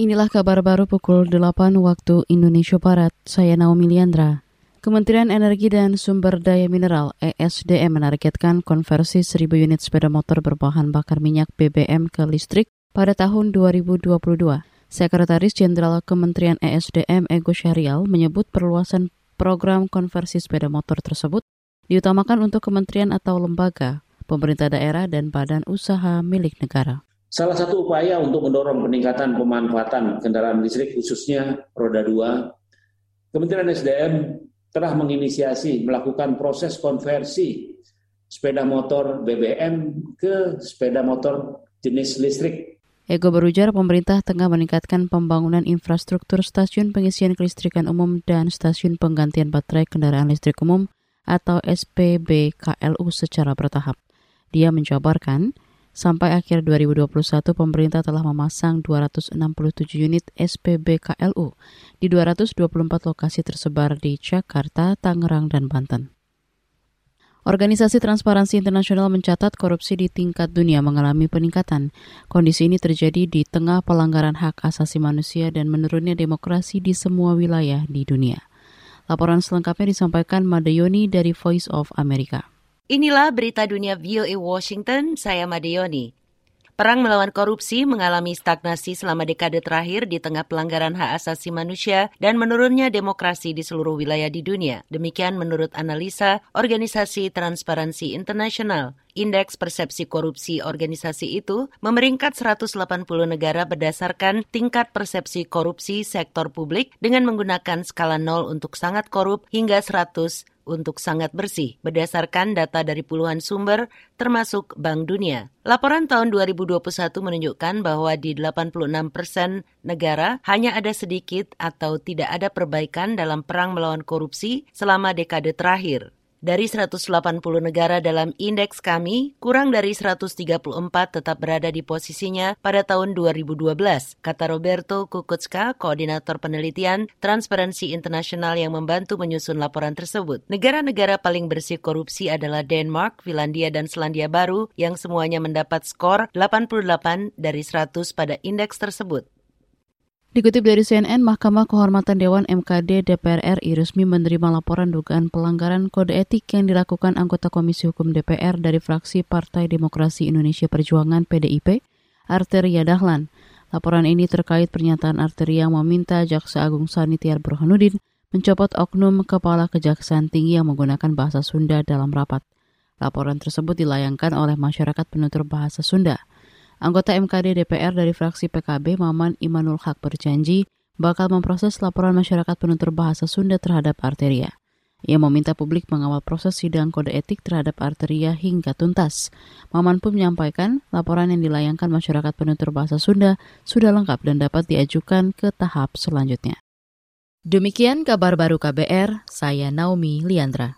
Inilah kabar baru pukul 8 waktu Indonesia Barat. Saya Naomi Liandra. Kementerian Energi dan Sumber Daya Mineral ESDM menargetkan konversi 1000 unit sepeda motor berbahan bakar minyak BBM ke listrik pada tahun 2022. Sekretaris Jenderal Kementerian ESDM Ego Syarial menyebut perluasan program konversi sepeda motor tersebut diutamakan untuk kementerian atau lembaga, pemerintah daerah, dan badan usaha milik negara. Salah satu upaya untuk mendorong peningkatan pemanfaatan kendaraan listrik khususnya roda 2, Kementerian SDM telah menginisiasi melakukan proses konversi sepeda motor BBM ke sepeda motor jenis listrik. Ego berujar pemerintah tengah meningkatkan pembangunan infrastruktur stasiun pengisian kelistrikan umum dan stasiun penggantian baterai kendaraan listrik umum atau SPBKLU secara bertahap. Dia menjabarkan, Sampai akhir 2021, pemerintah telah memasang 267 unit SPB KLU di 224 lokasi tersebar di Jakarta, Tangerang, dan Banten. Organisasi Transparansi Internasional mencatat korupsi di tingkat dunia mengalami peningkatan. Kondisi ini terjadi di tengah pelanggaran hak asasi manusia dan menurunnya demokrasi di semua wilayah di dunia. Laporan selengkapnya disampaikan Madayoni dari Voice of America. Inilah berita dunia VOA Washington, saya Madeoni. Perang melawan korupsi mengalami stagnasi selama dekade terakhir di tengah pelanggaran hak asasi manusia dan menurunnya demokrasi di seluruh wilayah di dunia. Demikian menurut analisa Organisasi Transparansi Internasional. Indeks persepsi korupsi organisasi itu memeringkat 180 negara berdasarkan tingkat persepsi korupsi sektor publik dengan menggunakan skala 0 untuk sangat korup hingga 100 untuk sangat bersih berdasarkan data dari puluhan sumber termasuk Bank Dunia. Laporan tahun 2021 menunjukkan bahwa di 86 persen negara hanya ada sedikit atau tidak ada perbaikan dalam perang melawan korupsi selama dekade terakhir. Dari 180 negara dalam indeks kami, kurang dari 134 tetap berada di posisinya pada tahun 2012, kata Roberto Kukutska, koordinator penelitian Transparency International yang membantu menyusun laporan tersebut. Negara-negara paling bersih korupsi adalah Denmark, Finlandia, dan Selandia Baru yang semuanya mendapat skor 88 dari 100 pada indeks tersebut. Dikutip dari CNN, Mahkamah Kehormatan Dewan MKD DPR RI resmi menerima laporan dugaan pelanggaran kode etik yang dilakukan anggota Komisi Hukum DPR dari fraksi Partai Demokrasi Indonesia Perjuangan PDIP, Arteria Dahlan. Laporan ini terkait pernyataan Arteria yang meminta Jaksa Agung Sanitiar Burhanuddin mencopot oknum Kepala Kejaksaan Tinggi yang menggunakan bahasa Sunda dalam rapat. Laporan tersebut dilayangkan oleh masyarakat penutur bahasa Sunda. Anggota MKD DPR dari fraksi PKB Maman Imanul Haq berjanji bakal memproses laporan masyarakat penutur bahasa Sunda terhadap Arteria. Ia meminta publik mengawal proses sidang kode etik terhadap Arteria hingga tuntas. Maman pun menyampaikan laporan yang dilayangkan masyarakat penutur bahasa Sunda sudah lengkap dan dapat diajukan ke tahap selanjutnya. Demikian kabar baru KBR, saya Naomi Liandra.